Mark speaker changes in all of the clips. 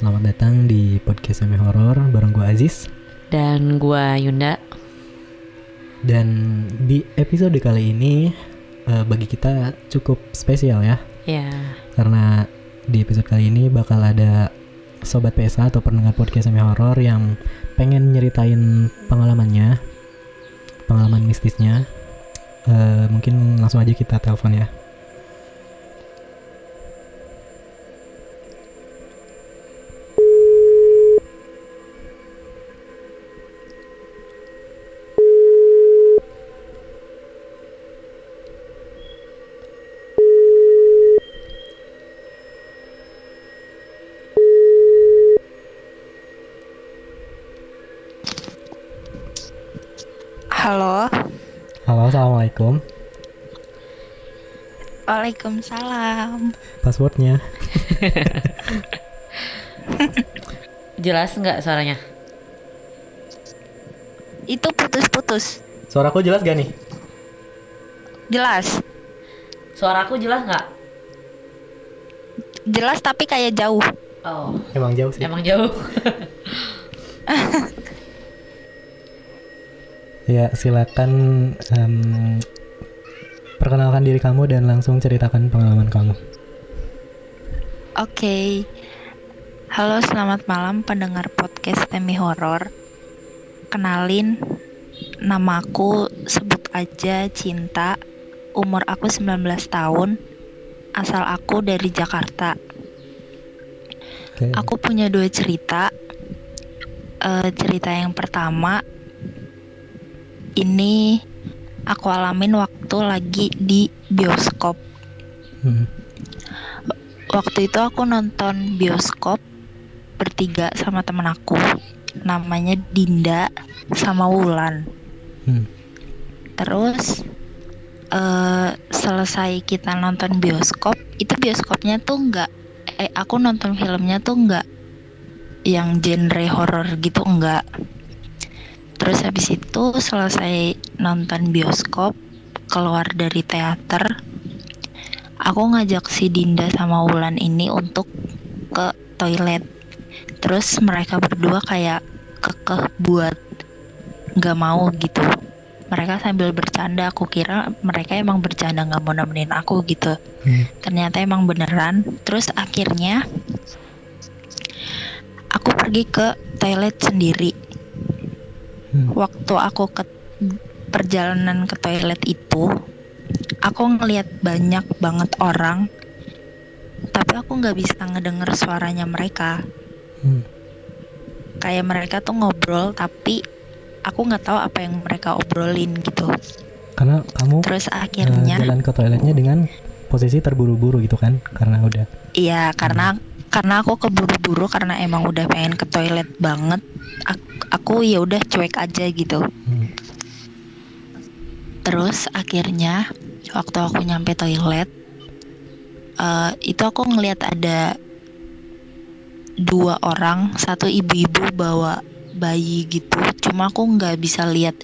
Speaker 1: selamat datang di podcast Semi Horror bareng gue Aziz
Speaker 2: dan gue Yunda.
Speaker 1: Dan di episode kali ini uh, bagi kita cukup spesial ya.
Speaker 2: Ya. Yeah.
Speaker 1: Karena di episode kali ini bakal ada sobat PSA atau pendengar podcast Semi Horror yang pengen nyeritain pengalamannya, pengalaman mistisnya. Uh, mungkin langsung aja kita telepon ya. Assalamualaikum.
Speaker 3: Waalaikumsalam.
Speaker 1: Passwordnya.
Speaker 2: jelas nggak suaranya?
Speaker 3: Itu putus-putus.
Speaker 1: Suaraku jelas gak nih?
Speaker 3: Jelas.
Speaker 2: Suaraku jelas nggak?
Speaker 3: Jelas tapi kayak jauh.
Speaker 2: Oh.
Speaker 1: Emang jauh sih.
Speaker 2: Emang jauh.
Speaker 1: Ya, silakan um, perkenalkan diri kamu dan langsung ceritakan pengalaman kamu.
Speaker 3: Oke. Okay. Halo, selamat malam pendengar podcast Temi Horor. Kenalin, nama aku sebut aja Cinta. Umur aku 19 tahun. Asal aku dari Jakarta. Okay. Aku punya dua cerita. Uh, cerita yang pertama ini aku alamin waktu lagi di bioskop. Hmm. Waktu itu aku nonton bioskop bertiga sama temen aku, namanya Dinda sama Wulan. Hmm. Terus uh, selesai kita nonton bioskop, itu bioskopnya tuh nggak, eh aku nonton filmnya tuh nggak yang genre horror gitu enggak terus habis itu selesai nonton bioskop keluar dari teater aku ngajak si Dinda sama Wulan ini untuk ke toilet. Terus mereka berdua kayak kekeh buat nggak mau gitu. Mereka sambil bercanda aku kira mereka emang bercanda nggak mau nemenin aku gitu. Hmm. ternyata emang beneran. Terus akhirnya aku pergi ke toilet sendiri hmm. waktu aku ke perjalanan ke toilet itu aku ngelihat banyak banget orang tapi aku nggak bisa ngedenger suaranya mereka hmm. kayak mereka tuh ngobrol tapi aku nggak tahu apa yang mereka obrolin gitu
Speaker 1: karena kamu
Speaker 3: terus akhirnya
Speaker 1: uh, jalan ke toiletnya dengan posisi terburu-buru gitu kan karena udah
Speaker 3: iya karena hmm karena aku keburu-buru karena emang udah pengen ke toilet banget aku, aku ya udah cuek aja gitu hmm. terus akhirnya waktu aku nyampe toilet uh, itu aku ngelihat ada dua orang satu ibu-ibu bawa bayi gitu cuma aku nggak bisa lihat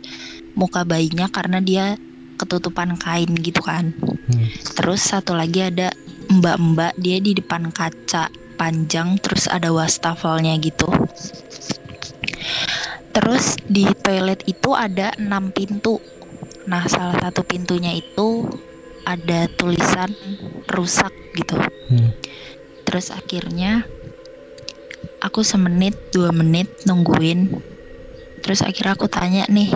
Speaker 3: muka bayinya karena dia ketutupan kain gitu kan hmm. terus satu lagi ada mbak-mbak dia di depan kaca panjang terus ada wastafelnya gitu. Terus di toilet itu ada enam pintu. Nah salah satu pintunya itu ada tulisan rusak gitu. Hmm. terus akhirnya aku semenit dua menit nungguin. Terus akhirnya aku tanya nih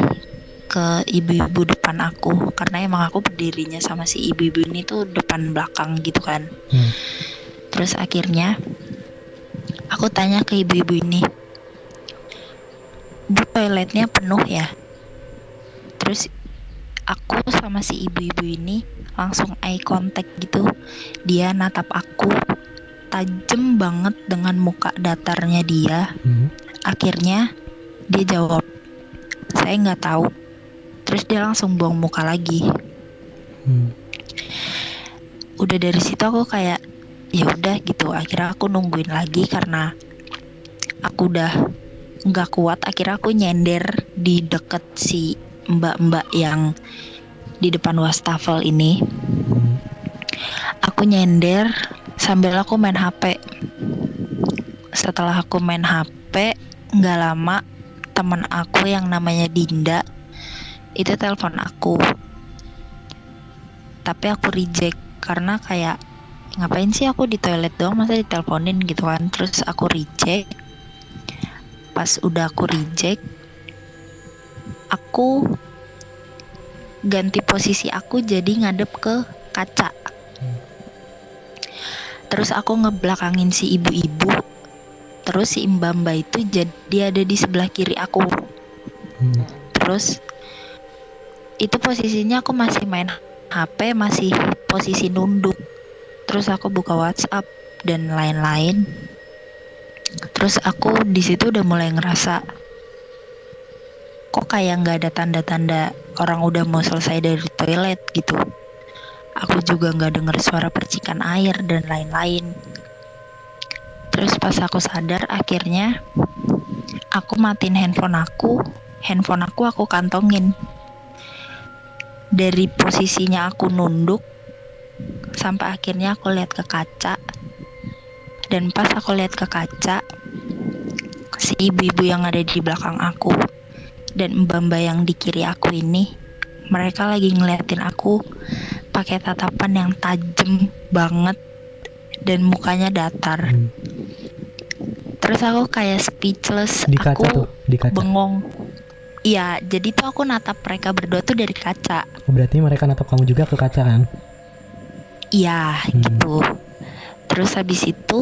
Speaker 3: ke ibu-ibu depan aku karena emang aku berdirinya sama si ibu-ibu ini tuh depan belakang gitu kan. Hmm terus akhirnya aku tanya ke ibu-ibu ini bu toiletnya penuh ya? Terus aku sama si ibu-ibu ini langsung eye contact gitu. Dia natap aku tajem banget dengan muka datarnya dia. Hmm. akhirnya dia jawab saya nggak tahu. Terus dia langsung buang muka lagi. Hmm. udah dari situ aku kayak ya udah gitu akhirnya aku nungguin lagi karena aku udah nggak kuat. Akhirnya aku nyender di deket si mbak-mbak yang di depan wastafel ini. Aku nyender sambil aku main HP setelah aku main HP nggak lama teman aku yang namanya Dinda itu telepon aku. Tapi aku reject karena kayak ngapain sih aku di toilet doang? Masa diteleponin gitu kan? Terus aku reject. Pas udah aku reject aku ganti posisi aku jadi ngadep ke kaca. Terus aku ngebelakangin si ibu-ibu. Terus si mbamba itu jadi ada di sebelah kiri aku. Terus itu posisinya aku masih main HP masih posisi nunduk terus aku buka WhatsApp dan lain-lain. Terus aku di situ udah mulai ngerasa kok kayak nggak ada tanda-tanda orang udah mau selesai dari toilet gitu. Aku juga nggak dengar suara percikan air dan lain-lain. Terus pas aku sadar akhirnya aku matiin handphone aku handphone aku aku kantongin. Dari posisinya aku nunduk sampai akhirnya aku lihat ke kaca dan pas aku lihat ke kaca si ibu-ibu yang ada di belakang aku dan mbak-mbak yang di kiri aku ini mereka lagi ngeliatin aku pakai tatapan yang tajam banget dan mukanya datar
Speaker 1: Hmm.
Speaker 3: terus aku kayak speechless
Speaker 1: Di kaca
Speaker 3: aku
Speaker 1: tuh, di kaca.
Speaker 3: bengong iya jadi tuh aku natap mereka berdua tuh dari kaca
Speaker 1: Oh, berarti mereka natap kamu juga ke kaca kan?
Speaker 3: Iya
Speaker 1: Hmm.
Speaker 3: gitu. Terus habis itu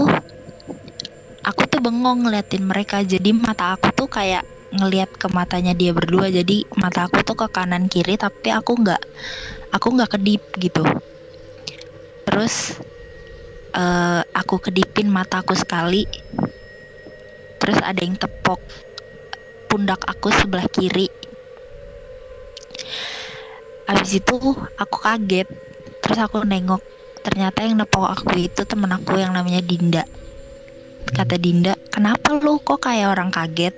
Speaker 3: aku tuh bengong ngeliatin mereka. Jadi mata aku tuh kayak ngeliat ke matanya dia berdua. Jadi mata aku tuh ke kanan kiri tapi aku nggak aku nggak kedip gitu. Terus eh, aku kedipin mataku sekali. Terus ada yang tepok pundak aku sebelah kiri. Habis itu aku kaget. Terus aku nengok ternyata yang nepok aku itu temen aku yang namanya Dinda. Kata Dinda kenapa lu kok kayak orang kaget?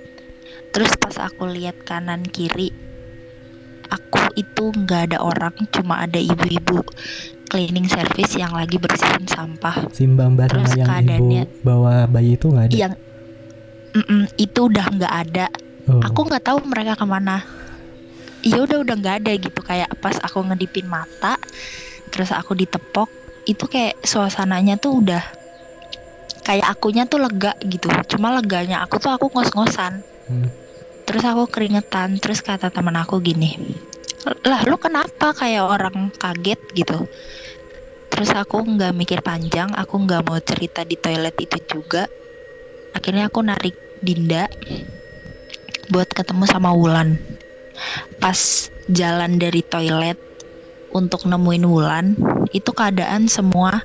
Speaker 3: Terus pas aku lihat kanan kiri aku itu nggak ada orang cuma ada ibu-ibu cleaning service yang lagi bersihin sampah.
Speaker 1: Si Mbak Mbak sama
Speaker 3: Terus
Speaker 1: yang
Speaker 3: keadaannya-
Speaker 1: ibu bawa bayi itu nggak ada?
Speaker 3: yang itu udah nggak ada.
Speaker 1: Oh.
Speaker 3: aku nggak tahu mereka ke mana. Iya udah udah nggak ada gitu. Kayak pas aku ngedipin mata terus aku ditepok itu kayak suasananya tuh udah kayak akunya tuh lega gitu. Cuma leganya aku tuh aku ngos-ngosan.
Speaker 1: Hmm.
Speaker 3: terus aku keringetan. Terus kata teman aku gini lah lu kenapa kayak orang kaget gitu? Terus aku nggak mikir panjang aku nggak mau cerita di toilet itu juga. Akhirnya aku narik Dinda buat ketemu sama Wulan. Pas jalan dari toilet untuk nemuin Wulan itu keadaan semua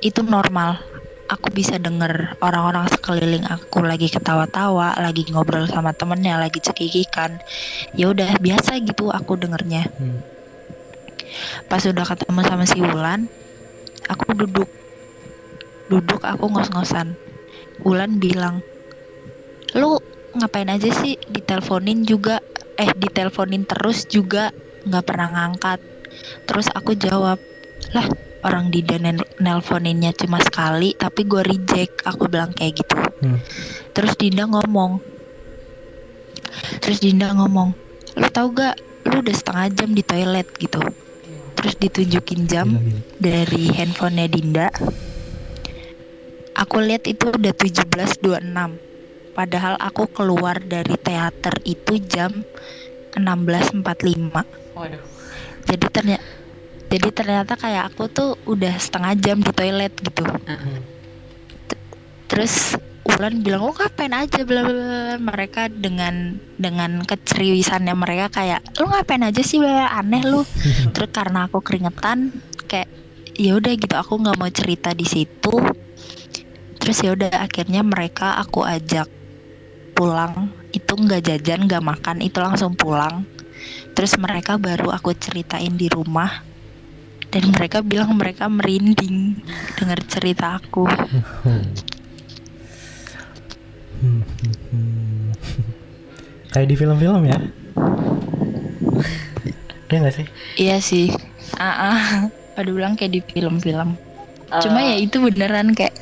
Speaker 3: itu normal aku bisa denger orang-orang sekeliling aku lagi ketawa-tawa, lagi ngobrol sama temennya, lagi cekikikan. Ya udah biasa gitu aku dengernya.
Speaker 1: Hmm.
Speaker 3: Pas udah ketemu sama si Wulan, aku duduk. Duduk aku ngos-ngosan. Wulan bilang, "Lu ngapain aja sih diteleponin juga eh diteleponin terus juga nggak pernah ngangkat." Terus aku jawab, "Lah, orang di nel nelponinnya cuma sekali tapi gue reject." Aku bilang kayak gitu.
Speaker 1: Hmm.
Speaker 3: Terus Dinda ngomong. Terus Dinda ngomong, "Lu tahu gak? Lu udah setengah jam di toilet gitu." Terus ditunjukin jam
Speaker 1: Gila, gila.
Speaker 3: dari handphonenya Dinda. Aku lihat itu udah 17.26. Padahal aku keluar dari teater itu jam 16.45.
Speaker 2: Waduh.
Speaker 3: Jadi ternyata jadi ternyata kayak aku tuh udah setengah jam di toilet gitu.
Speaker 1: Hmm.
Speaker 3: Terus Ulan bilang lo ngapain aja? Bla bla bla." mereka dengan dengan keceriwisannya mereka kayak lu ngapain aja sih bla, aneh lu. Terus karena aku keringetan kayak ya udah gitu. Aku nggak mau cerita di situ. Terus ya udah akhirnya mereka aku ajak pulang. Itu nggak jajan nggak makan itu langsung pulang terus mereka baru aku ceritain di rumah dan mereka bilang mereka merinding dengar cerita aku.
Speaker 1: Kayak di film-film ya? Iya nggak sih?
Speaker 3: iya sih ah ah. pada bilang kayak di film-film
Speaker 2: Eh,
Speaker 3: Cuma ya itu beneran kayak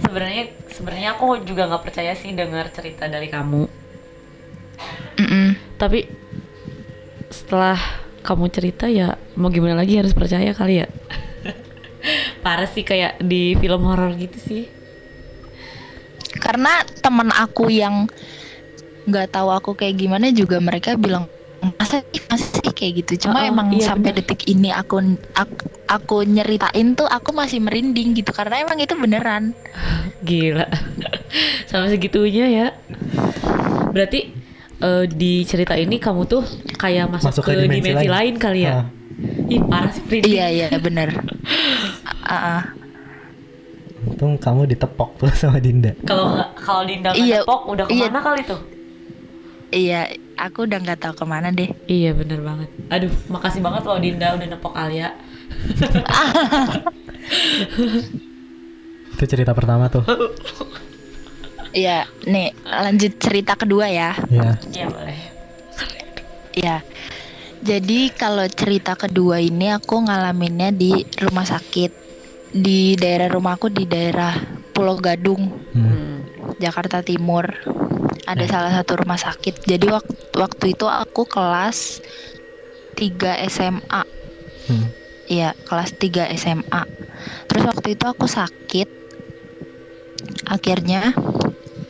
Speaker 2: sebenarnya sebenarnya aku juga nggak percaya sih dengar cerita dari kamu.
Speaker 3: mm-mm.
Speaker 2: Tapi setelah kamu cerita ya mau gimana lagi harus percaya kali ya. Parah sih kayak di film horor gitu sih.
Speaker 3: karena teman aku yang nggak tahu aku kayak gimana juga mereka bilang masa sih masa sih kayak gitu cuma
Speaker 2: Oh, oh,
Speaker 3: emang
Speaker 2: iya
Speaker 3: sampai
Speaker 2: bener.
Speaker 3: detik ini aku, aku aku nyeritain tuh aku masih merinding gitu karena emang itu beneran
Speaker 2: Gila. Sampai segitunya ya. Berarti eh, di cerita ini kamu tuh kayak masuk,
Speaker 1: Masuk
Speaker 2: ke,
Speaker 1: ke
Speaker 2: dimensi,
Speaker 1: dimensi
Speaker 2: lain.
Speaker 1: lain.
Speaker 2: kali ya.
Speaker 1: Ah.
Speaker 2: Ih, parah sih
Speaker 3: iya iya bener Ah, ah.
Speaker 1: Untung kamu ditepok tuh sama Dinda.
Speaker 2: Kalau nggak- kalau Dinda nggak
Speaker 3: Iya,
Speaker 2: nepok udah
Speaker 3: iya.
Speaker 2: ke mana kali tuh?
Speaker 3: iya aku udah nggak tahu ke mana deh
Speaker 2: Iya bener banget. Aduh, makasih banget loh Dinda udah nepok Alia.
Speaker 1: Itu cerita pertama tuh.
Speaker 3: Iya nih lanjut cerita kedua ya
Speaker 1: ya.
Speaker 2: Iya boleh.
Speaker 3: Ya, jadi kalau cerita kedua ini aku ngalaminnya di rumah sakit di daerah rumahku di daerah Pulau Gadung,
Speaker 1: Hmm.
Speaker 2: Hmm.
Speaker 3: Jakarta Timur. Ada
Speaker 1: Eh.
Speaker 3: salah satu rumah sakit. Jadi waktu waktu itu aku kelas 3 SMA.
Speaker 1: Hmm.
Speaker 3: Iya, kelas 3 SMA. Terus waktu itu aku sakit. Akhirnya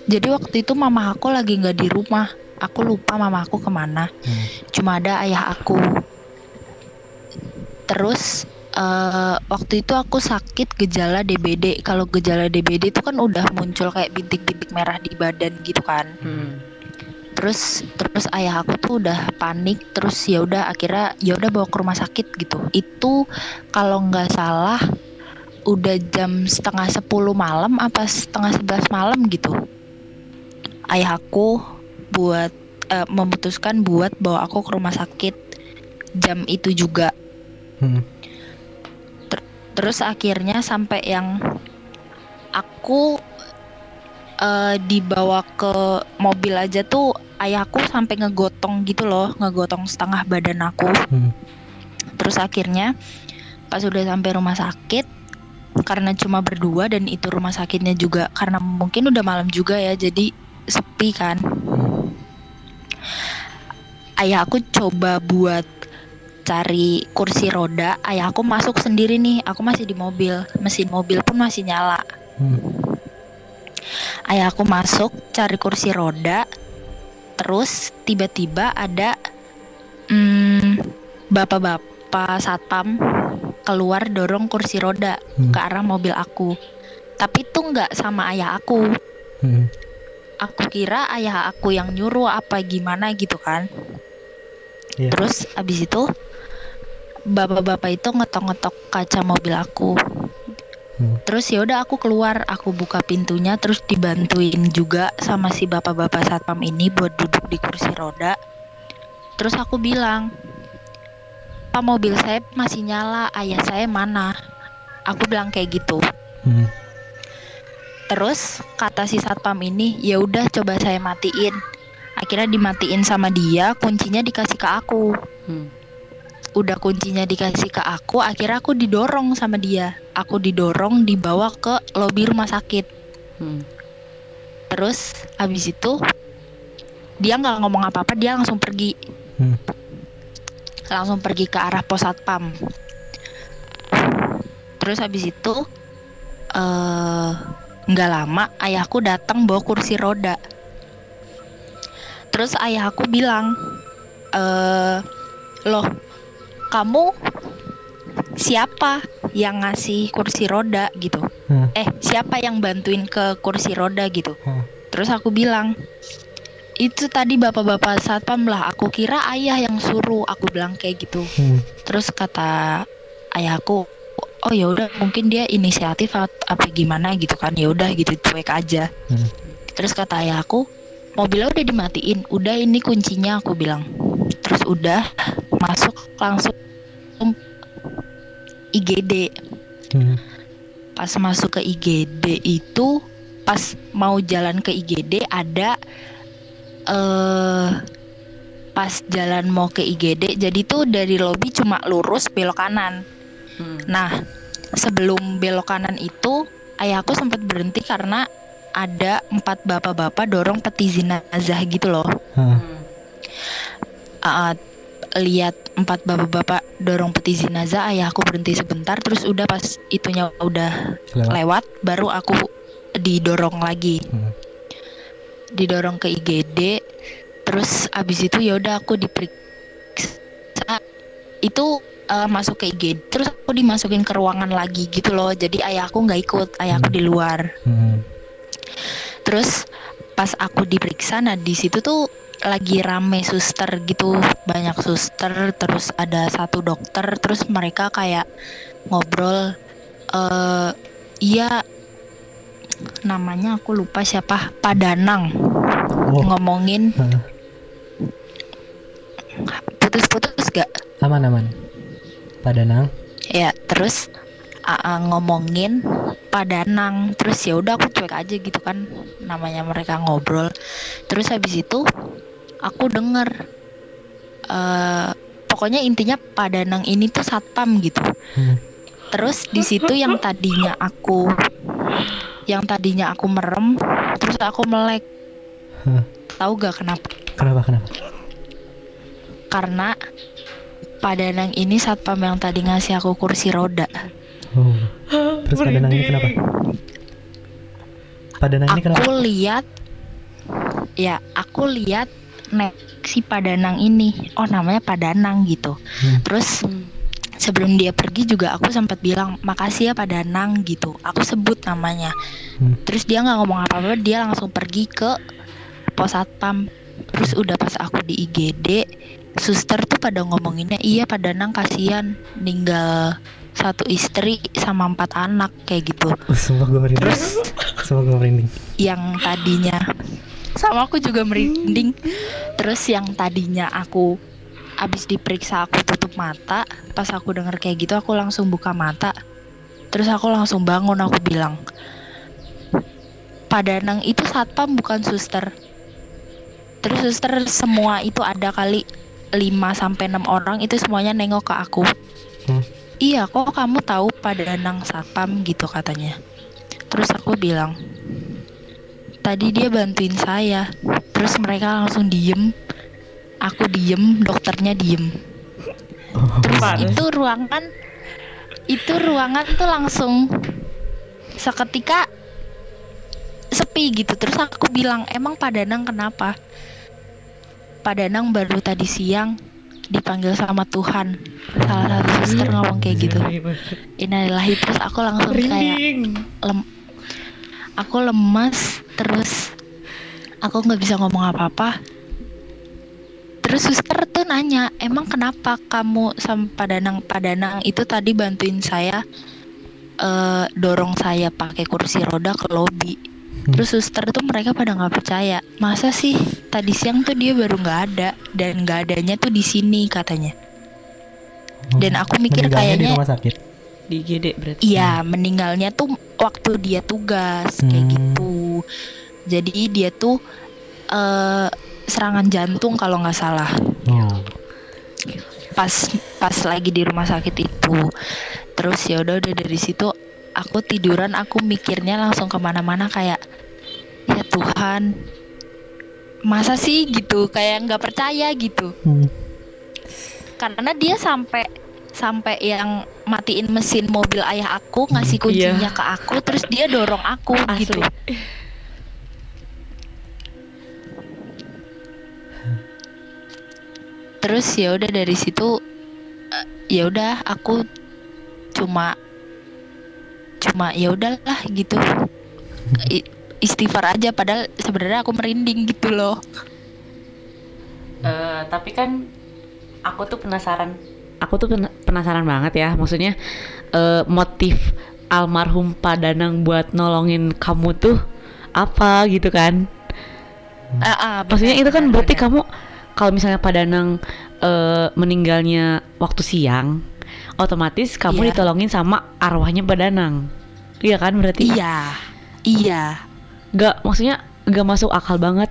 Speaker 3: jadi waktu itu mama aku lagi nggak di rumah. Aku lupa mama aku ke mana
Speaker 1: Hmm.
Speaker 3: cuma ada ayah aku. Terus eh, waktu itu aku sakit gejala DBD. Kalau gejala DBD itu kan udah muncul kayak bintik-bintik merah di badan gitu kan.
Speaker 2: Hmm.
Speaker 3: Terus terus ayah aku tuh udah panik. Terus ya udah akhirnya ya udah bawa ke rumah sakit gitu. Itu kalau nggak salah udah jam setengah sepuluh malam apa setengah sebelas malam gitu. Ayah aku buat eh, memutuskan buat bawa aku ke rumah sakit jam itu juga.
Speaker 1: Hmm.
Speaker 3: Terus akhirnya sampai yang aku eh, dibawa ke mobil aja tuh ayahku sampai ngegotong gitu loh, ngegotong setengah badan aku.
Speaker 1: Hmm.
Speaker 3: Terus akhirnya pas udah sampai rumah sakit karena cuma berdua dan itu rumah sakitnya juga karena mungkin udah malam juga ya jadi sepi kan.
Speaker 1: Hmm.
Speaker 3: Ayah aku coba buat cari kursi roda, ayah aku masuk sendiri nih. Aku masih di mobil, mesin mobil pun masih nyala.
Speaker 1: Hmm.
Speaker 3: Ayah aku masuk cari kursi roda, terus tiba-tiba ada mm, bapak-bapak satpam keluar dorong kursi roda
Speaker 1: Hmm.
Speaker 3: ke arah mobil aku. Tapi itu nggak sama ayah aku.
Speaker 1: Hmm.
Speaker 3: Aku kira ayah aku yang nyuruh apa gimana gitu kan.
Speaker 1: Iya.
Speaker 3: Terus abis itu bapak-bapak itu ngetok-ngetok kaca mobil aku.
Speaker 1: Hmm.
Speaker 3: Terus ya udah aku keluar, aku buka pintunya terus dibantuin juga sama si bapak-bapak satpam ini buat duduk di kursi roda. Terus aku bilang, "Pak, mobil saya masih nyala, ayah saya mana?" Aku bilang kayak gitu.
Speaker 1: Hmm.
Speaker 3: Terus kata si satpam ini, "Ya udah coba saya matiin." Akhirnya dimatiin sama dia, kuncinya dikasih ke aku.
Speaker 2: Hmm.
Speaker 3: Udah kuncinya dikasih ke aku, akhirnya aku didorong sama dia. Aku didorong dibawa ke lobi rumah sakit.
Speaker 2: Hmm.
Speaker 3: Terus habis itu dia nggak ngomong apa-apa, dia langsung pergi.
Speaker 1: Hmm.
Speaker 3: Langsung pergi ke arah pos satpam. Terus habis itu eh nggak lama ayahku datang bawa kursi roda. Terus ayahku bilang, eh loh kamu siapa yang ngasih kursi roda gitu?
Speaker 1: Hmm.
Speaker 3: Eh siapa yang bantuin ke kursi roda gitu?
Speaker 1: Hmm.
Speaker 3: Terus aku bilang itu tadi bapak-bapak satpam lah. Aku kira ayah yang suruh. Aku bilang kayak gitu.
Speaker 1: Hmm.
Speaker 3: Terus kata ayahku, oh ya udah mungkin dia inisiatif at- apa gimana gitu kan? Ya udah gitu cuek aja.
Speaker 1: Hmm.
Speaker 3: Terus kata ayahku, mobilnya udah dimatiin. Udah ini kuncinya aku bilang. Terus udah masuk langsung IGD.
Speaker 1: Hmm.
Speaker 3: Pas masuk ke IGD itu pas mau jalan ke IGD ada eh pas jalan mau ke IGD jadi tuh dari lobi cuma lurus belok kanan.
Speaker 2: Hmm.
Speaker 3: Nah, sebelum belok kanan itu ayahku sempat berhenti karena ada empat bapak-bapak dorong peti jenazah gitu loh.
Speaker 1: Hah.
Speaker 3: Uh, lihat empat bapak-bapak dorong peti jenazah, ayahku berhenti sebentar, terus udah pas itunya udah
Speaker 1: Lewat.
Speaker 3: lewat, baru aku didorong lagi,
Speaker 1: Hmm.
Speaker 3: didorong ke IGD, terus abis itu ya udah aku diperiksa, itu eh, masuk ke IGD, terus aku dimasukin ke ruangan lagi gitu loh, jadi ayahku nggak ikut, ayahku
Speaker 1: Hmm.
Speaker 3: di luar.
Speaker 1: Hmm.
Speaker 3: Terus pas aku diperiksa, nah di situ tuh lagi rame suster gitu, banyak suster, terus ada satu dokter, terus mereka kayak ngobrol, eh iya namanya aku lupa siapa, Padanang
Speaker 1: Oh,
Speaker 3: ngomongin putus-putus gak?
Speaker 1: aman aman. Padanang.
Speaker 3: Ya terus AA ngomongin Padanang, terus ya udah aku cuek aja gitu kan, namanya mereka ngobrol. Terus habis itu aku denger eh pokoknya intinya Padanang ini tuh satpam gitu.
Speaker 1: Hmm.
Speaker 3: Terus di situ yang tadinya aku yang tadinya aku merem, terus aku melek.
Speaker 1: Hah.
Speaker 3: Tahu gak kenapa?
Speaker 1: Kenapa kenapa?
Speaker 3: Karena Padanang ini satpam yang tadi ngasih aku kursi roda.
Speaker 1: Oh. Terus Padanang ini kenapa? Padanang ini kenapa?
Speaker 3: Aku lihat ya, aku lihat nek si Padanang ini. Oh, namanya Padanang gitu.
Speaker 1: Hmm.
Speaker 3: Terus sebelum dia pergi juga aku sempat bilang makasih ya Padanang gitu. Aku sebut namanya.
Speaker 1: Hmm.
Speaker 3: Terus dia nggak ngomong apa-apa, dia langsung pergi ke pos satpam. Terus udah pas aku di IGD, suster tuh pada ngomonginnya iya Padanang kasihan ninggal satu istri sama empat anak kayak gitu.
Speaker 1: Sumpah gue merinding.
Speaker 3: Terus
Speaker 1: Sumpah gue merinding.
Speaker 3: yang tadinya sama aku juga merinding terus yang tadinya aku abis diperiksa aku tutup mata pas aku denger kayak gitu aku langsung buka mata terus aku langsung bangun aku bilang Padanang itu satpam bukan suster terus suster semua itu ada kali 5 sampai 6 orang itu semuanya nengok ke aku.
Speaker 1: Hmm.
Speaker 3: iya kok kamu tahu Padanang satpam gitu katanya. Terus aku bilang tadi dia bantuin saya. Terus mereka langsung diem. Aku diem dokternya diem. Terus itu ruangan itu ruangan tuh langsung seketika sepi gitu. Terus aku bilang emang Padanang kenapa Padanang baru tadi siang dipanggil sama Tuhan. Salah satu suster ngomong kayak gitu. Innalillahi terus aku langsung kayak lem aku lemas terus aku nggak bisa ngomong apa-apa. Terus suster tuh nanya emang kenapa kamu sama Padanang Padanang itu tadi bantuin saya eh, dorong saya pakai kursi roda ke lobi. Terus suster tuh mereka pada nggak percaya masa sih tadi siang tuh dia baru nggak ada dan nggak adanya tuh di sini katanya dan aku mikir
Speaker 1: Meninggalnya di
Speaker 3: kayaknya
Speaker 1: rumah sakit.
Speaker 2: di GD berarti
Speaker 3: Iya, meninggalnya tuh waktu dia tugas kayak
Speaker 1: Hmm.
Speaker 3: gitu. Jadi dia tuh eh serangan jantung kalau nggak salah.
Speaker 1: Oh.
Speaker 3: Pas pas lagi di rumah sakit itu. Terus ya udah udah dari situ aku tiduran, aku mikirnya langsung ke mana-mana kayak ya Tuhan, masa sih gitu? Kayak nggak percaya gitu.
Speaker 1: Hmm.
Speaker 3: Karena dia sampai sampai yang matiin mesin mobil ayah aku ngasih
Speaker 2: Iya.
Speaker 3: kuncinya ke aku terus dia dorong aku gitu
Speaker 2: asli
Speaker 3: terus ya udah dari situ eh, ya udah aku cuma cuma ya udahlah gitu. I- istighfar aja padahal sebenarnya aku merinding gitu loh.
Speaker 2: Eh, tapi kan aku tuh penasaran. Aku tuh pena- penasaran banget ya maksudnya eh, motif almarhum Padanang buat nolongin kamu tuh apa gitu kan?
Speaker 3: Ah, ah,
Speaker 2: maksudnya itu kan
Speaker 3: benar,
Speaker 2: berarti kamu kalau misalnya Padanang eh, meninggalnya waktu siang otomatis kamu
Speaker 3: Iya.
Speaker 2: ditolongin sama arwahnya Padanang iya kan berarti?
Speaker 3: Iya. Iya.
Speaker 2: Gak maksudnya gak masuk akal banget.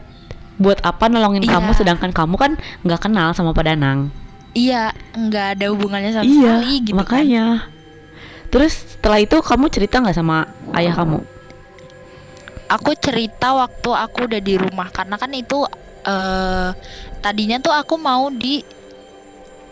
Speaker 2: Buat apa nolongin
Speaker 3: Iya.
Speaker 2: kamu sedangkan kamu kan nggak kenal sama Padanang
Speaker 3: iya nggak ada hubungannya sama
Speaker 2: iya
Speaker 3: sekali gitu kan.
Speaker 2: makanya. Terus setelah itu kamu cerita nggak sama ayah kamu?
Speaker 3: Aku cerita waktu aku udah di rumah karena kan itu eh tadinya tuh aku mau di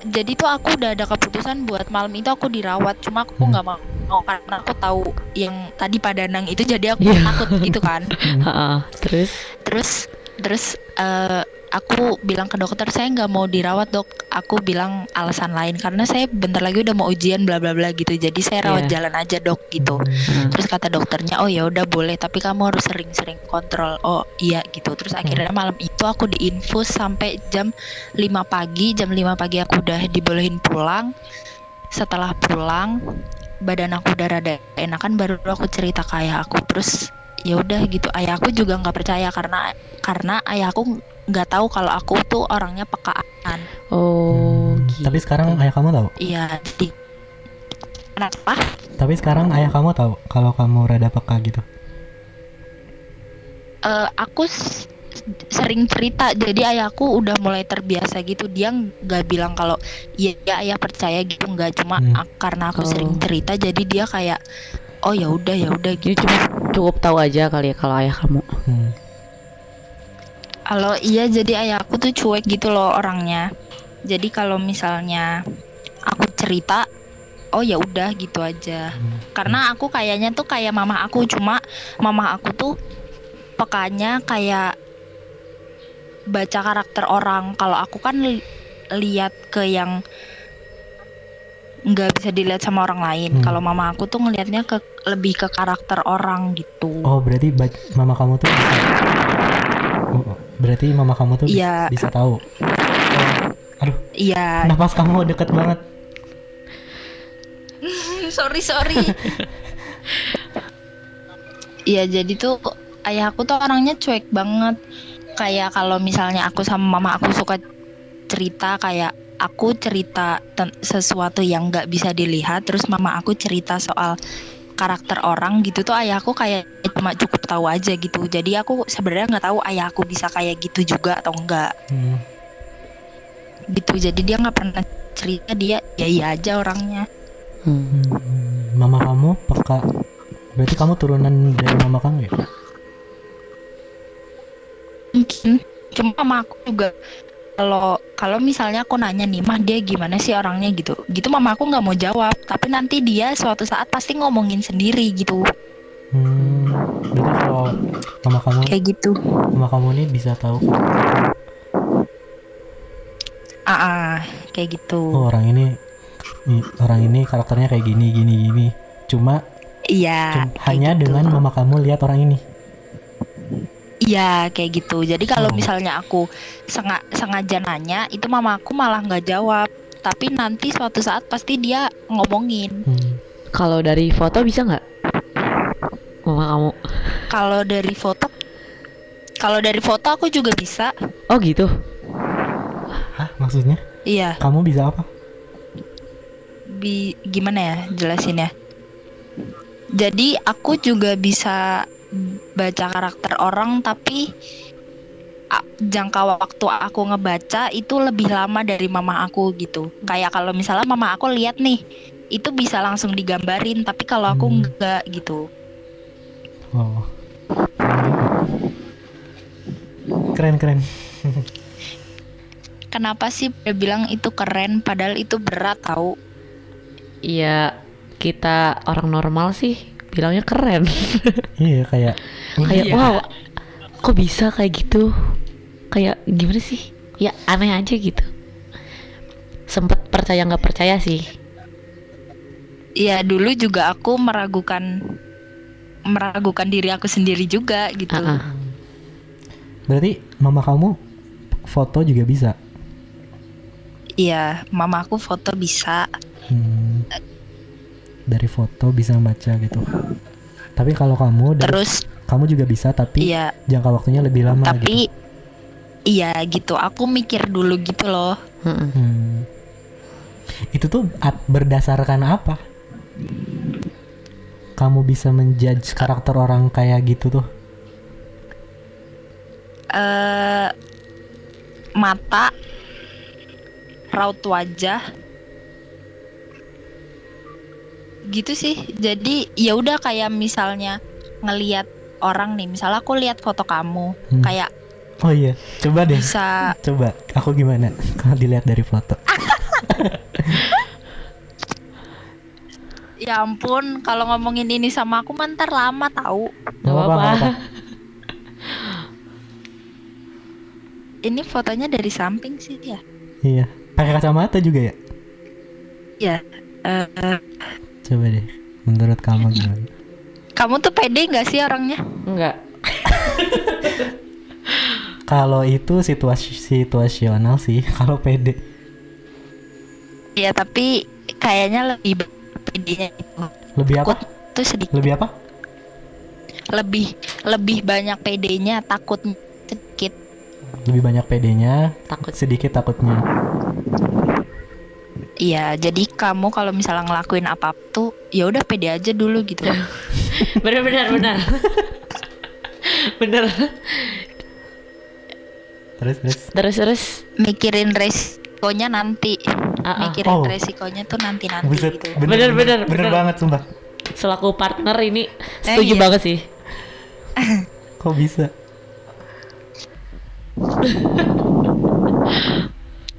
Speaker 3: jadi tuh aku udah ada keputusan buat malam itu aku dirawat cuma aku
Speaker 1: Hmm.
Speaker 3: nggak mau mau karena aku tahu yang tadi Padanang itu jadi aku
Speaker 2: Iya.
Speaker 3: takut gitu kan
Speaker 2: Heeh, terus
Speaker 3: terus terus eh, aku bilang ke dokter saya nggak mau dirawat dok. Aku bilang alasan lain karena saya bentar lagi udah mau ujian bla bla bla gitu. Jadi saya rawat
Speaker 2: Iya.
Speaker 3: jalan aja dok gitu.
Speaker 2: Heeh.
Speaker 3: terus kata dokternya oh ya udah boleh tapi kamu harus sering-sering kontrol. Oh iya gitu. Terus akhirnya malam itu aku diinfus sampai jam 5 pagi. Jam 5 pagi aku udah dibolehin pulang. Setelah pulang badan aku udah rada enakan baru aku cerita ke ayah aku. Terus ya udah gitu ayahku juga nggak percaya karena karena ayahku nggak tahu kalau aku tuh orangnya pekaan
Speaker 2: oh
Speaker 1: Hmm,
Speaker 2: gitu.
Speaker 1: Tapi sekarang ayah kamu tahu.
Speaker 3: iya di kenapa
Speaker 1: Tapi sekarang ayah kamu tahu kalau kamu rada peka gitu.
Speaker 3: Eh, aku sering cerita jadi ayahku udah mulai terbiasa gitu dia nggak bilang kalau iya ya, ayah percaya gitu nggak cuma
Speaker 1: Hmm.
Speaker 3: karena aku
Speaker 2: Oh.
Speaker 3: sering cerita jadi dia kayak oh ya udah ya udah
Speaker 2: Jadi
Speaker 3: gitu.
Speaker 2: cuma cukup tahu aja kali ya kalau ayah kamu.
Speaker 1: Hmm.
Speaker 3: kalau iya jadi ayahku tuh cuek gitu loh orangnya. Jadi kalau misalnya aku cerita oh ya udah gitu aja.
Speaker 1: Hmm.
Speaker 3: karena aku kayaknya tuh kayak mama aku cuma mama aku tuh pekanya kayak baca karakter orang. Kalau aku kan li- lihat ke yang nggak bisa dilihat sama orang lain
Speaker 1: Hmm.
Speaker 3: kalau mama aku tuh ngelihatnya ke lebih ke karakter orang gitu
Speaker 1: Oh berarti mama kamu tuh bisa. Oh, berarti mama kamu tuh
Speaker 3: Iya.
Speaker 1: bisa, tahu. Aduh,
Speaker 3: iya
Speaker 1: napas kamu deket banget.
Speaker 3: sorry sorry Iya jadi tuh ayahku tuh orangnya cuek banget kayak kalau misalnya aku sama mama aku suka cerita kayak aku cerita sesuatu yang nggak bisa dilihat terus mama aku cerita soal karakter orang gitu tuh ayahku kayak cuma cukup tahu aja gitu jadi aku sebenarnya nggak tahu ayahku bisa kayak gitu juga atau enggak
Speaker 1: Hmm.
Speaker 3: gitu jadi dia nggak pernah cerita dia ya iya aja orangnya
Speaker 2: Hmm.
Speaker 1: Hmm, Mama kamu peka. Berarti kamu turunan dari mama kamu ya?
Speaker 3: mungkin cuma sama aku juga kalau kalau misalnya aku nanya nih mah dia gimana sih orangnya gitu gitu mama aku nggak mau jawab tapi nanti dia suatu saat pasti ngomongin sendiri gitu
Speaker 1: Hmm. Berarti kalau mama kamu
Speaker 3: kayak gitu
Speaker 1: mama kamu ini bisa tahu
Speaker 3: ah ah, kayak gitu
Speaker 1: oh orang ini orang ini karakternya kayak gini gini gini. Cuma
Speaker 3: iya
Speaker 1: cum-
Speaker 3: kayak
Speaker 1: hanya
Speaker 3: gitu.
Speaker 1: dengan mama kamu lihat orang ini.
Speaker 3: Iya kayak gitu. Jadi
Speaker 1: Oh.
Speaker 3: kalau misalnya aku senga- sengaja nanya itu mama aku malah nggak jawab. Tapi nanti suatu saat pasti dia ngomongin.
Speaker 1: Hmm.
Speaker 2: kalau dari foto bisa nggak? Mama kamu.
Speaker 3: Kalau dari foto kalau dari foto aku juga bisa.
Speaker 2: Oh gitu?
Speaker 1: Hah, maksudnya?
Speaker 3: iya.
Speaker 1: Kamu bisa apa?
Speaker 3: bi gimana ya jelasinnya? Jadi aku juga bisa baca karakter orang tapi jangka waktu aku ngebaca itu lebih lama dari mama aku gitu kayak kalau misalnya mama aku lihat nih itu bisa langsung digambarin tapi kalau aku
Speaker 1: Hmm.
Speaker 3: enggak gitu
Speaker 1: Oh. Keren keren.
Speaker 3: kenapa sih dia bilang itu keren padahal itu berat tahu
Speaker 2: Iya kita orang normal sih bilangnya keren
Speaker 1: Iya kayak
Speaker 2: kayak
Speaker 3: Iya.
Speaker 2: wow kok bisa kayak gitu kayak gimana sih ya aneh aja gitu sempet percaya nggak percaya sih
Speaker 3: ya dulu juga aku meragukan meragukan diri aku sendiri juga gitu
Speaker 2: Ah, ah.
Speaker 1: berarti mama kamu foto juga bisa.
Speaker 3: Iya, mama aku foto bisa.
Speaker 1: Hmm. Dari foto bisa baca gitu. Tapi kalau kamu dari
Speaker 3: Terus
Speaker 1: kamu juga bisa tapi
Speaker 3: iya,
Speaker 1: jangka waktunya lebih lama gitu.
Speaker 3: tapi iya gitu. Aku mikir dulu gitu loh.
Speaker 2: Mm-mm.
Speaker 1: Hmm. Itu tuh berdasarkan apa? Kamu bisa menjudge karakter orang kayak gitu tuh?
Speaker 3: Eh mata raut wajah gitu sih jadi ya udah kayak misalnya ngelihat orang nih misalnya aku lihat foto kamu
Speaker 1: Hmm.
Speaker 3: kayak
Speaker 1: Oh iya, coba deh.
Speaker 3: bisa
Speaker 1: Coba aku gimana kalau dilihat dari foto.
Speaker 3: ya ampun kalau ngomongin ini sama aku mantar lama tahu
Speaker 2: Gak apa-apa.
Speaker 3: ini fotonya dari samping sih ya
Speaker 1: Iya, pakai kacamata juga ya.
Speaker 3: ya
Speaker 1: Coba deh, menurut kamu gimana?
Speaker 3: kamu tuh pede nggak sih orangnya
Speaker 2: Enggak.
Speaker 1: Kalau itu situasi situasional sih, kalau pede.
Speaker 3: ya tapi kayaknya lebih pedenya itu
Speaker 1: Lebih apa?
Speaker 3: tuh sedikit
Speaker 1: Lebih apa?
Speaker 3: lebih lebih banyak pedenya takut sedikit
Speaker 1: Lebih banyak pedenya,
Speaker 2: Takut.
Speaker 1: sedikit takutnya.
Speaker 3: Iya, jadi kamu kalau misalnya ngelakuin apa tuh ya udah pede aja dulu gitu.
Speaker 2: Bener bener bener. bener.
Speaker 1: Terus terus.
Speaker 2: Terus terus.
Speaker 3: Mikirin resikonya nanti.
Speaker 2: Ah.
Speaker 3: Mikirin
Speaker 1: Oh.
Speaker 3: resikonya tuh nanti-nanti
Speaker 1: Buset,
Speaker 3: gitu.
Speaker 1: bener,
Speaker 2: Bener, bener,
Speaker 1: bener,
Speaker 2: bener.
Speaker 1: banget sumpah.
Speaker 2: Selaku partner ini setuju
Speaker 3: iya.
Speaker 2: banget sih.
Speaker 1: Kok bisa?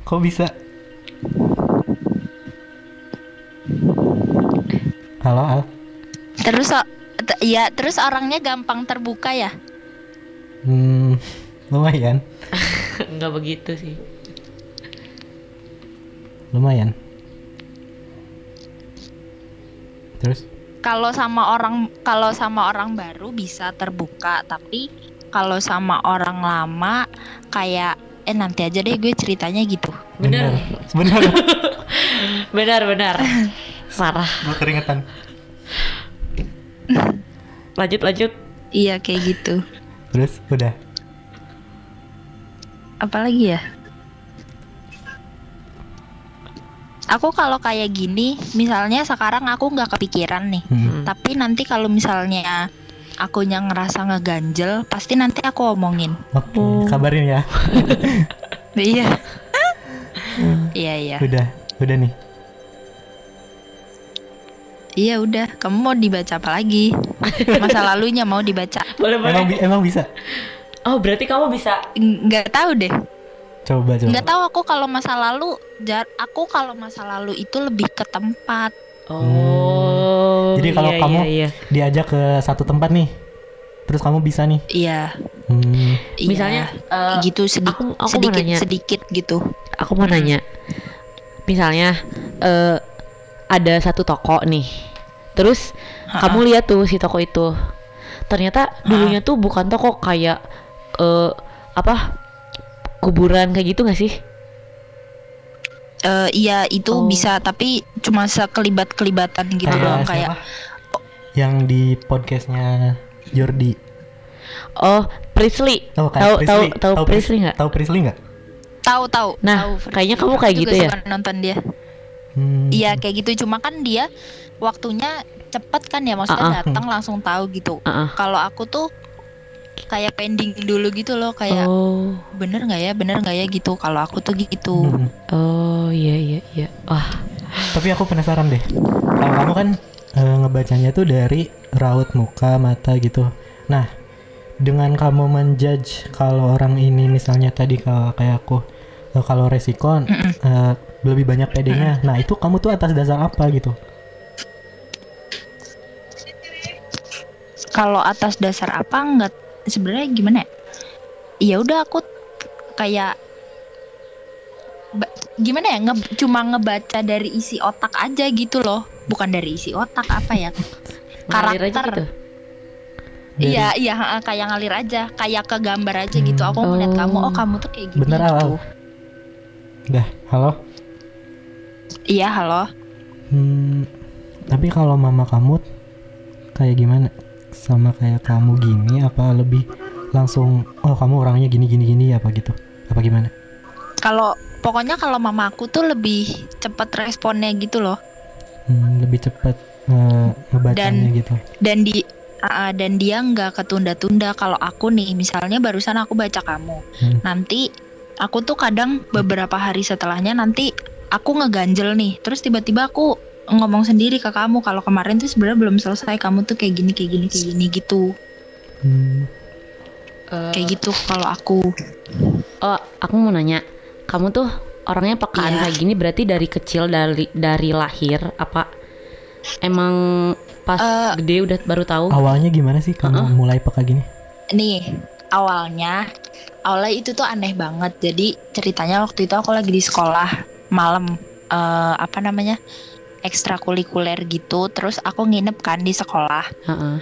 Speaker 1: Kok bisa? Halo Al.
Speaker 3: Terus ya terus orangnya gampang terbuka ya.
Speaker 1: Hmm, lumayan,
Speaker 2: Enggak begitu sih.
Speaker 1: lumayan. Terus?
Speaker 3: Kalau sama orang kalau sama orang baru bisa terbuka, tapi kalau sama orang lama kayak eh nanti aja deh gue ceritanya gitu.
Speaker 2: Bener.
Speaker 1: Bener.
Speaker 2: Benar benar. Sarah.
Speaker 1: Gue keringetan.
Speaker 2: Lanjut lanjut.
Speaker 3: Iya kayak gitu.
Speaker 1: Terus udah.
Speaker 3: Apalagi ya? Aku kalau kayak gini, misalnya sekarang aku nggak kepikiran nih.
Speaker 1: Hmm.
Speaker 3: Tapi nanti kalau misalnya akunya ngerasa ngeganjel, pasti nanti aku omongin.
Speaker 1: Oke,
Speaker 2: Oh.
Speaker 1: kabarin ya.
Speaker 3: Iya. Iya iya.
Speaker 1: Udah, udah nih.
Speaker 3: Iya udah. Kamu mau dibaca apa lagi? Masa lalunya mau dibaca?
Speaker 2: Boleh
Speaker 1: Emang
Speaker 2: boleh.
Speaker 1: bi- emang bisa.
Speaker 2: Oh berarti kamu bisa.
Speaker 3: Nggak tahu deh.
Speaker 1: Coba coba.
Speaker 3: Nggak tahu aku kalau masa lalu. Jar, aku kalau masa lalu itu lebih ke tempat.
Speaker 2: Oh.
Speaker 1: Jadi kalau
Speaker 2: iya,
Speaker 1: kamu-
Speaker 2: iya, iya.
Speaker 1: Diajak ke satu tempat nih. Terus kamu bisa nih.
Speaker 3: Iya.
Speaker 1: Hmm.
Speaker 3: iya.
Speaker 2: Misalnya eh,
Speaker 3: gitu sedikit
Speaker 2: aku aku
Speaker 3: sedikit sedikit gitu.
Speaker 2: aku mau nanya misalnya eh, ada satu toko nih terus
Speaker 3: Ha-ha.
Speaker 2: kamu lihat tuh si toko itu ternyata dulunya tuh bukan toko kayak eh, apa kuburan kayak gitu gak sih
Speaker 3: Eh, iya itu
Speaker 2: Oh.
Speaker 3: bisa tapi cuma sekelibat-kelibatan gitu
Speaker 1: Kayak
Speaker 3: doang kayak
Speaker 1: siapa? Yang di podcastnya Jordi.
Speaker 2: oh Priestley
Speaker 1: Oh, kayak
Speaker 2: tahu tahu tahu Priestley nggak
Speaker 1: Tahu Priestley nggak?
Speaker 3: Tahu tahu.
Speaker 2: Nah,
Speaker 3: tahu,
Speaker 2: kayaknya kamu kayak gitu ya?
Speaker 3: suka nonton dia.
Speaker 1: Hmm.
Speaker 3: Iya kayak gitu cuma kan dia waktunya cepet kan ya maksudnya
Speaker 2: Ah, ah.
Speaker 3: datang langsung tahu gitu.
Speaker 2: Uh-uh.
Speaker 3: Kalau aku tuh kayak pending dulu gitu loh kayak
Speaker 2: oh
Speaker 3: bener nggak ya bener nggak ya gitu. Kalau aku tuh gitu.
Speaker 1: Hmm.
Speaker 2: oh iya iya iya wah
Speaker 1: Tapi aku penasaran deh. Kalau kamu kan eh, ngebacanya tuh dari raut muka, mata gitu. Nah, dengan kamu menjudge kalau orang ini misalnya tadi kalau kayak aku eh, kalau resiko eh, lebih banyak pedenya. Nah, itu kamu tuh atas dasar apa gitu?
Speaker 3: Kalau atas dasar apa nggak sebenarnya gimana ya? Ya udah aku kayak ba- gimana ya nge- cuma ngebaca dari isi otak aja gitu loh bukan dari isi otak apa ya Karakter.
Speaker 2: gitu
Speaker 3: Iya, iya, kayak ngalir aja, kayak ke gambar aja gitu. Aku ngeliat
Speaker 2: Oh.
Speaker 3: kamu, oh kamu tuh kayak gini
Speaker 1: Bener,
Speaker 3: gitu.
Speaker 1: Al. Dah, halo.
Speaker 3: Iya, halo.
Speaker 1: Hmm, tapi kalau mama kamu kayak gimana? Sama kayak kamu gini apa lebih langsung oh kamu orangnya gini gini gini apa gitu? Apa gimana?
Speaker 3: Kalau pokoknya kalau mama aku tuh lebih cepet responnya gitu loh.
Speaker 1: Hmm, lebih cepat eh, ngebacanya
Speaker 3: Dan-
Speaker 1: gitu.
Speaker 3: Dan di ah, dan dia nggak ketunda-tunda. Kalau aku nih, misalnya barusan aku baca kamu,
Speaker 1: Hmm.
Speaker 3: nanti aku tuh kadang beberapa hari setelahnya nanti aku ngeganjel nih. Terus tiba-tiba aku ngomong sendiri ke kamu kalau kemarin tuh sebenarnya belum selesai kamu tuh kayak gini kayak gini kayak gini gitu
Speaker 1: Hmm.
Speaker 2: Eh,
Speaker 3: kayak gitu kalau aku
Speaker 2: Oh, aku mau nanya, kamu tuh orangnya pekaan
Speaker 3: Iya.
Speaker 2: kayak gini berarti dari kecil dari dari lahir apa emang pas
Speaker 3: Eh,
Speaker 2: gede udah baru tahu?
Speaker 1: Awalnya gimana sih kamu
Speaker 2: Uh-uh.
Speaker 1: mulai peka gini?
Speaker 3: nih awalnya awalnya itu tuh aneh banget. Jadi ceritanya waktu itu aku lagi di sekolah malam eh, apa namanya ekstrakurikuler gitu. Terus aku nginep kan di sekolah.
Speaker 2: Heeh.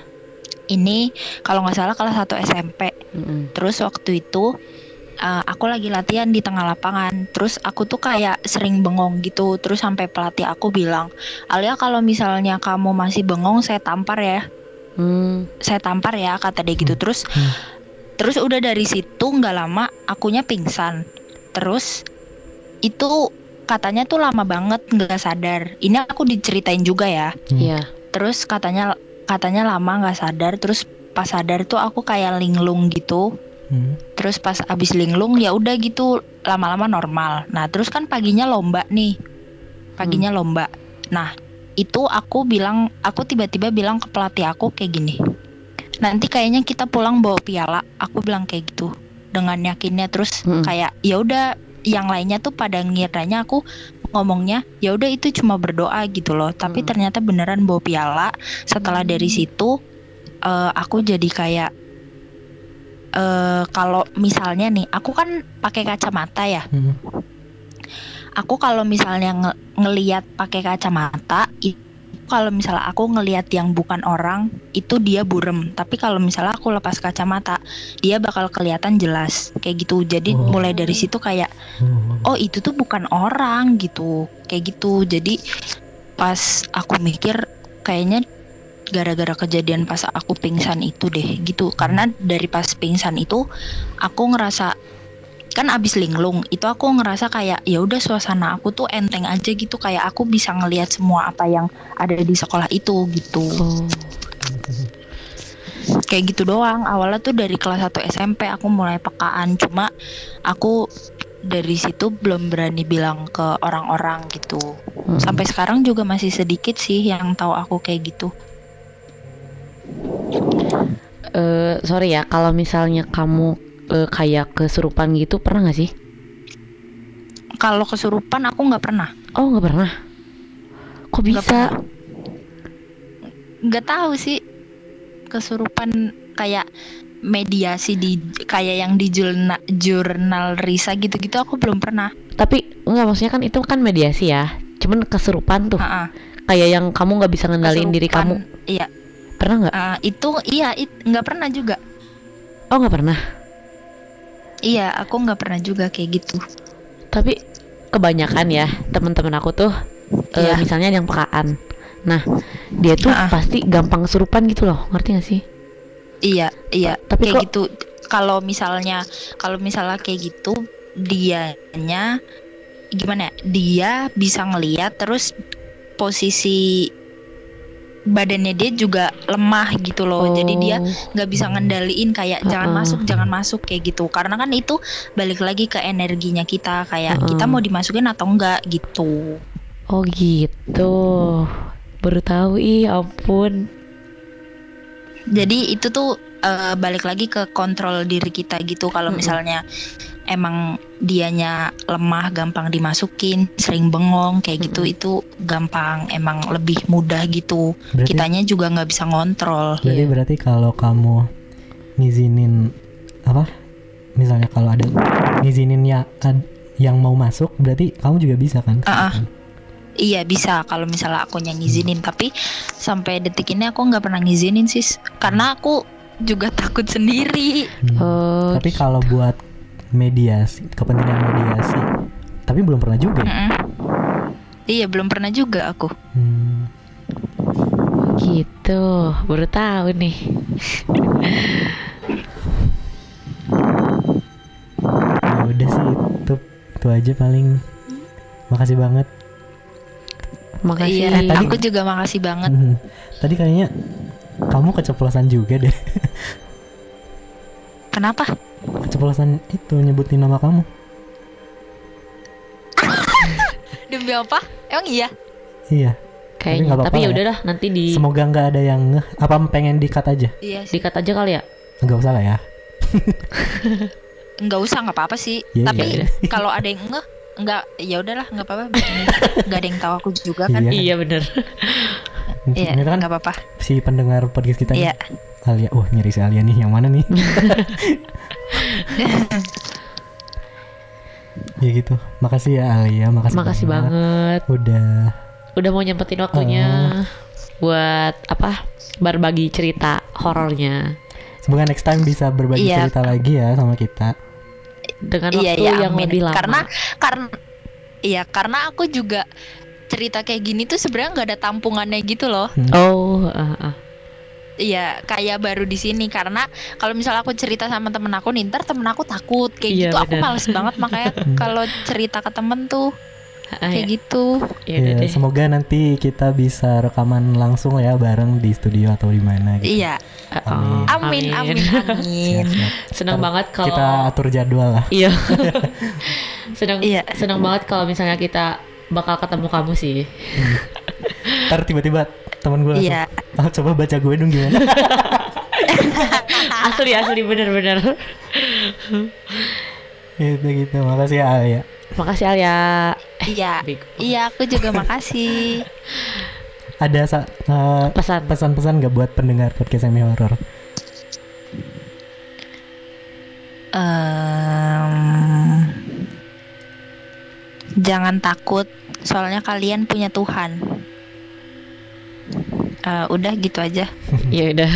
Speaker 3: ini kalau nggak salah kelas 1 SMP
Speaker 2: mm-mm.
Speaker 3: terus waktu itu eh, aku lagi latihan di tengah lapangan. Terus aku tuh kayak sering bengong gitu. Terus sampai pelatih aku bilang Alia kalau misalnya kamu masih bengong saya tampar ya.
Speaker 2: Hmm,
Speaker 3: saya tampar ya kata dia gitu. Terus
Speaker 1: Hmm.
Speaker 3: Terus udah dari situ nggak lama akunya pingsan. Terus itu katanya tuh lama banget nggak sadar. Ini aku diceritain juga ya.
Speaker 1: Hmm.
Speaker 2: Iya.
Speaker 3: terus katanya katanya lama nggak sadar. Terus pas sadar tuh aku kayak linglung gitu.
Speaker 1: Hmm.
Speaker 3: terus pas abis linglung ya udah gitu lama-lama normal. Nah terus kan paginya lomba nih. Paginya lomba. Nah itu aku bilang aku tiba-tiba bilang ke pelatih aku kayak gini nanti kayaknya kita pulang bawa piala. Aku bilang kayak gitu dengan yakinnya. Terus
Speaker 2: Mm-mm.
Speaker 3: kayak ya udah. Yang lainnya tuh pada ngiranya aku ngomongnya ya udah itu cuma berdoa gitu loh. Tapi
Speaker 2: Mm.
Speaker 3: ternyata beneran bawa piala. Setelah dari situ eh, aku jadi kayak eh kalau misalnya nih aku kan pakai kacamata ya.
Speaker 1: Hmm.
Speaker 3: aku kalau misalnya nge- ngeliat pakai kacamata itu kalau misalnya aku ngeliat yang bukan orang itu dia burem. Tapi kalau misalnya aku lepas kacamata dia bakal kelihatan jelas. Kayak gitu. Jadi
Speaker 1: Oh.
Speaker 3: mulai dari situ kayak
Speaker 1: Oh.
Speaker 3: oh itu tuh bukan orang gitu. Kayak gitu. Jadi pas aku mikir kayaknya gara-gara kejadian pas aku pingsan itu deh gitu. Karena dari pas pingsan itu aku ngerasa kan abis linglung itu aku ngerasa kayak ya udah suasana aku tuh enteng aja gitu. Kayak aku bisa ngelihat semua apa yang ada di sekolah itu gitu.
Speaker 2: Oh.
Speaker 3: kayak gitu doang. Awalnya tuh dari kelas 1 SMP aku mulai pekaan. Cuma aku dari situ belum berani bilang ke orang-orang gitu.
Speaker 2: Mm-mm.
Speaker 3: sampai sekarang juga masih sedikit sih yang tahu aku kayak gitu.
Speaker 2: Eh, sorry ya, kalau misalnya kamu eh, kayak kesurupan gitu pernah nggak sih?
Speaker 3: kalau kesurupan aku nggak pernah
Speaker 2: Oh nggak pernah. Kok bisa?
Speaker 3: nggak tahu sih kesurupan kayak mediasi di kayak yang di jurnal jurnal Risa gitu-gitu aku belum pernah
Speaker 2: Tapi nggak maksudnya kan itu kan mediasi ya. Cuman kesurupan tuh,
Speaker 3: Ha-ha.
Speaker 2: kayak yang kamu nggak bisa ngendalin diri kamu.
Speaker 3: Kesurupan, iya
Speaker 2: Pernah nggak?
Speaker 3: ah, itu iya it- nggak pernah juga
Speaker 2: Oh nggak pernah.
Speaker 3: Iya aku nggak pernah juga kayak gitu
Speaker 2: Tapi kebanyakan ya teman-teman aku tuh, eh,
Speaker 3: Iya.
Speaker 2: misalnya yang pekaan. Nah, dia tuh
Speaker 3: Ha-ha.
Speaker 2: pasti gampang kesurupan gitu loh, ngerti gak sih?
Speaker 3: Iya, iya.
Speaker 2: Tapi
Speaker 3: kayak
Speaker 2: kok-
Speaker 3: gitu. Kalau misalnya, kalau misalnya kayak gitu, dianya gimana? ya? Dia bisa ngeliat, terus posisi badannya dia juga lemah gitu loh. Jadi dia
Speaker 2: Oh.
Speaker 3: nggak bisa ngendaliin kayak jangan
Speaker 2: Ha-ha.
Speaker 3: masuk, jangan masuk kayak gitu. Karena kan itu balik lagi ke energinya kita, kayak
Speaker 2: Ha-ha.
Speaker 3: kita mau dimasukin atau enggak gitu.
Speaker 2: Oh gitu. Baru tahu ih, ampun.
Speaker 3: Jadi itu tuh eh, balik lagi ke kontrol diri kita gitu. Kalau
Speaker 2: Mm-mm.
Speaker 3: misalnya emang dianya lemah, gampang dimasukin, sering bengong kayak gitu,
Speaker 2: Mm-mm.
Speaker 3: itu gampang emang lebih mudah gitu.
Speaker 1: Berarti
Speaker 3: Kitanya juga nggak bisa ngontrol.
Speaker 1: Berarti
Speaker 2: Iya.
Speaker 1: berarti kalau kamu ngizinin apa? Misalnya kalau ada ngizinin ya ad- yang mau masuk, berarti kamu juga bisa kan?
Speaker 3: Ah, ah. Iya bisa kalau misalnya aku yang ngizinin, tapi sampai detik ini aku nggak pernah ngizinin sih, karena aku juga takut sendiri.
Speaker 1: Hmm.
Speaker 2: Oh,
Speaker 1: Tapi kalau buat mediasi, kepentingan mediasi, tapi belum pernah juga. ya?
Speaker 3: Mm-mm. Iya belum pernah juga aku.
Speaker 1: Hmm.
Speaker 2: gitu. Baru tahu nih.
Speaker 1: Ya udah sih itu itu aja paling. Makasih banget.
Speaker 2: Makasih.
Speaker 3: Iya,
Speaker 1: Eh, tadi-
Speaker 3: aku juga makasih banget.
Speaker 1: Hmm. Tadi kayaknya kamu keceplosan juga deh.
Speaker 3: Kenapa?
Speaker 1: Keceplosan itu nyebutin nama kamu.
Speaker 3: Demi apa? Emang iya?
Speaker 1: Iya.
Speaker 2: kayaknya
Speaker 1: apa-apa
Speaker 2: tapi ya
Speaker 1: lah ya.
Speaker 2: udahlah nanti di
Speaker 1: Semoga nggak ada yang ngeh. Apa pengen dikat aja?
Speaker 3: Iya sih.
Speaker 2: dikat aja kali ya
Speaker 1: Nggak usah lah ya.
Speaker 3: Nggak usah nggak apa-apa sih.
Speaker 1: Iya,
Speaker 3: Tapi
Speaker 2: iya.
Speaker 3: kalau ada yang enggak nggak ya udahlah nggak apa-apa. Nggak ada yang tahu aku juga kan.
Speaker 1: Iya.
Speaker 2: iya bener
Speaker 3: Iya,
Speaker 1: kan
Speaker 3: nggak apa-apa.
Speaker 1: si pendengar podcast kita
Speaker 3: Iya.
Speaker 1: nih. Alia, wah nyari si Alia nih. Yang mana nih? ya gitu. Makasih ya Alia. Makasih,
Speaker 2: makasih banget
Speaker 1: Udah.
Speaker 2: udah mau nyempetin waktunya buat apa berbagi cerita horornya
Speaker 1: Semoga next time bisa berbagi
Speaker 3: Iya.
Speaker 1: cerita lagi ya sama kita.
Speaker 2: dengan
Speaker 3: Iya
Speaker 2: waktu
Speaker 3: iya
Speaker 2: yang
Speaker 3: amin.
Speaker 2: lebih lama
Speaker 3: Karena karena iya karena aku juga cerita kayak gini tuh sebenarnya nggak ada tampungannya gitu loh.
Speaker 2: oh ah, ah.
Speaker 3: Iya, kayak baru di sini karena kalau misalnya aku cerita sama temen aku nih, ntar temen aku takut kayak
Speaker 2: Iya,
Speaker 3: gitu. Aku
Speaker 2: benar.
Speaker 3: males banget makanya kalau cerita ke temen tuh
Speaker 2: Ah,
Speaker 3: kayak
Speaker 2: ya.
Speaker 3: gitu.
Speaker 2: Ya
Speaker 1: Ya,
Speaker 2: deh.
Speaker 1: semoga nanti kita bisa rekaman langsung ya bareng di studio atau di mana gitu.
Speaker 3: Iya,
Speaker 2: Ah, oh,
Speaker 3: amin amin amin.
Speaker 1: Siap-siap.
Speaker 2: senang
Speaker 1: Ntar
Speaker 2: banget kalau
Speaker 1: Kita atur jadwal lah.
Speaker 2: iya senang
Speaker 3: Iya.
Speaker 2: senang banget kalau misalnya kita bakal ketemu kamu sih
Speaker 1: Ntar tiba-tiba teman gue langsung,
Speaker 3: Iya.
Speaker 1: "Ah, coba baca gue dong gimana.
Speaker 2: asli asli bener-bener
Speaker 1: gitu gitu. Makasih ya Alia.
Speaker 2: makasih Alia
Speaker 3: Iya.
Speaker 2: Bego.
Speaker 3: Iya, aku juga makasih.
Speaker 1: Ada sa- eh,
Speaker 2: pesan
Speaker 1: pesan-pesan gak buat pendengar podcast semi horror?
Speaker 3: Em, jangan takut, soalnya kalian punya Tuhan. Eh, udah gitu aja.
Speaker 2: ya udah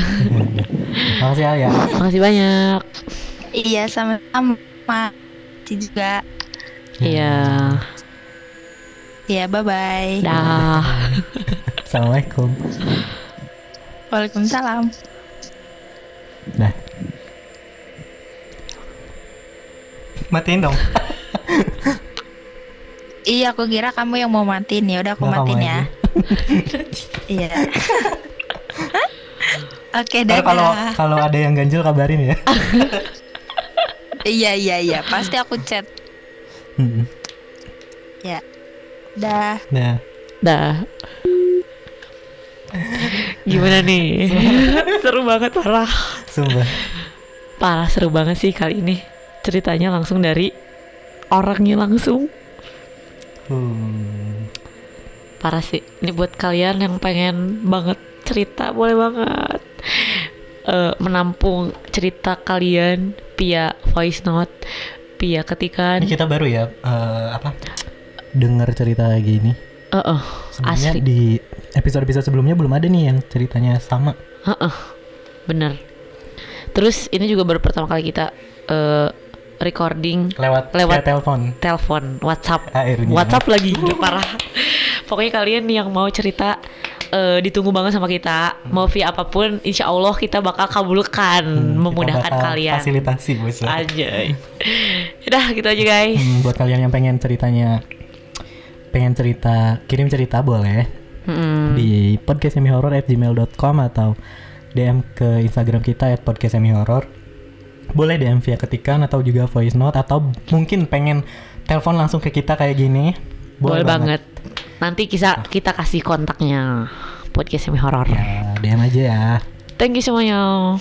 Speaker 1: Makasih Alia.
Speaker 2: makasih banyak
Speaker 3: Iya, sama-sama. Ci juga.
Speaker 2: iya
Speaker 3: Iya, bye-bye.
Speaker 2: dah
Speaker 1: Assalamualaikum.
Speaker 3: Waalaikumsalam.
Speaker 1: Dah. Matiin dong.
Speaker 3: Iya, aku kira kamu yang mau matiin ya. Udah aku
Speaker 1: Nggak,
Speaker 3: matiin ya.
Speaker 1: aja.
Speaker 3: Iya. Oke,
Speaker 1: Ntar kalau
Speaker 3: dadah.
Speaker 1: kalau ada yang ganjil kabarin ya.
Speaker 3: Iya, iya, iya. Pasti aku chat.
Speaker 1: Hmm.
Speaker 3: Ya. Dah.
Speaker 1: Nah,
Speaker 2: dah gimana nih seru banget parah
Speaker 1: sumpah.
Speaker 2: parah seru banget sih kali ini ceritanya langsung dari orangnya langsung
Speaker 1: Hmm.
Speaker 2: Parah sih ini buat kalian yang pengen banget cerita boleh banget Eh, menampung cerita kalian via voice note via ketikan
Speaker 1: Ini kita baru ya eh, apa? Dengar cerita gini.
Speaker 2: Eh, eh,
Speaker 1: Sebenarnya
Speaker 2: asli
Speaker 1: di episode-episode sebelumnya belum ada nih yang ceritanya sama.
Speaker 2: Heeh, bener terus ini juga baru pertama kali kita eh, recording
Speaker 1: Lewat
Speaker 2: Lewat-
Speaker 1: telepon.
Speaker 2: telepon WhatsApp
Speaker 1: Akhirnya.
Speaker 2: WhatsApp lagi udah parah pokoknya kalian yang mau cerita eh, ditunggu banget sama kita mau via apa pun insya Allah kita bakal kabulkan
Speaker 1: Hmm,
Speaker 2: memudahkan
Speaker 1: bakal
Speaker 2: kalian
Speaker 1: Fasilitasi bos.
Speaker 2: aja udah gitu aja guys
Speaker 1: Hmm, buat kalian yang pengen ceritanya pengen cerita kirim cerita boleh
Speaker 2: Mm-mm.
Speaker 1: di podcastsemihorror@gmail.com atau DM ke Instagram kita @podcastsemihorror. Boleh DM via ketikan atau juga voice note atau mungkin pengen telepon langsung ke kita kayak gini.
Speaker 2: boleh banget. nanti kita kita kasih kontaknya podcast semi horor.
Speaker 1: Ya, DM aja ya.
Speaker 2: thank you semuanya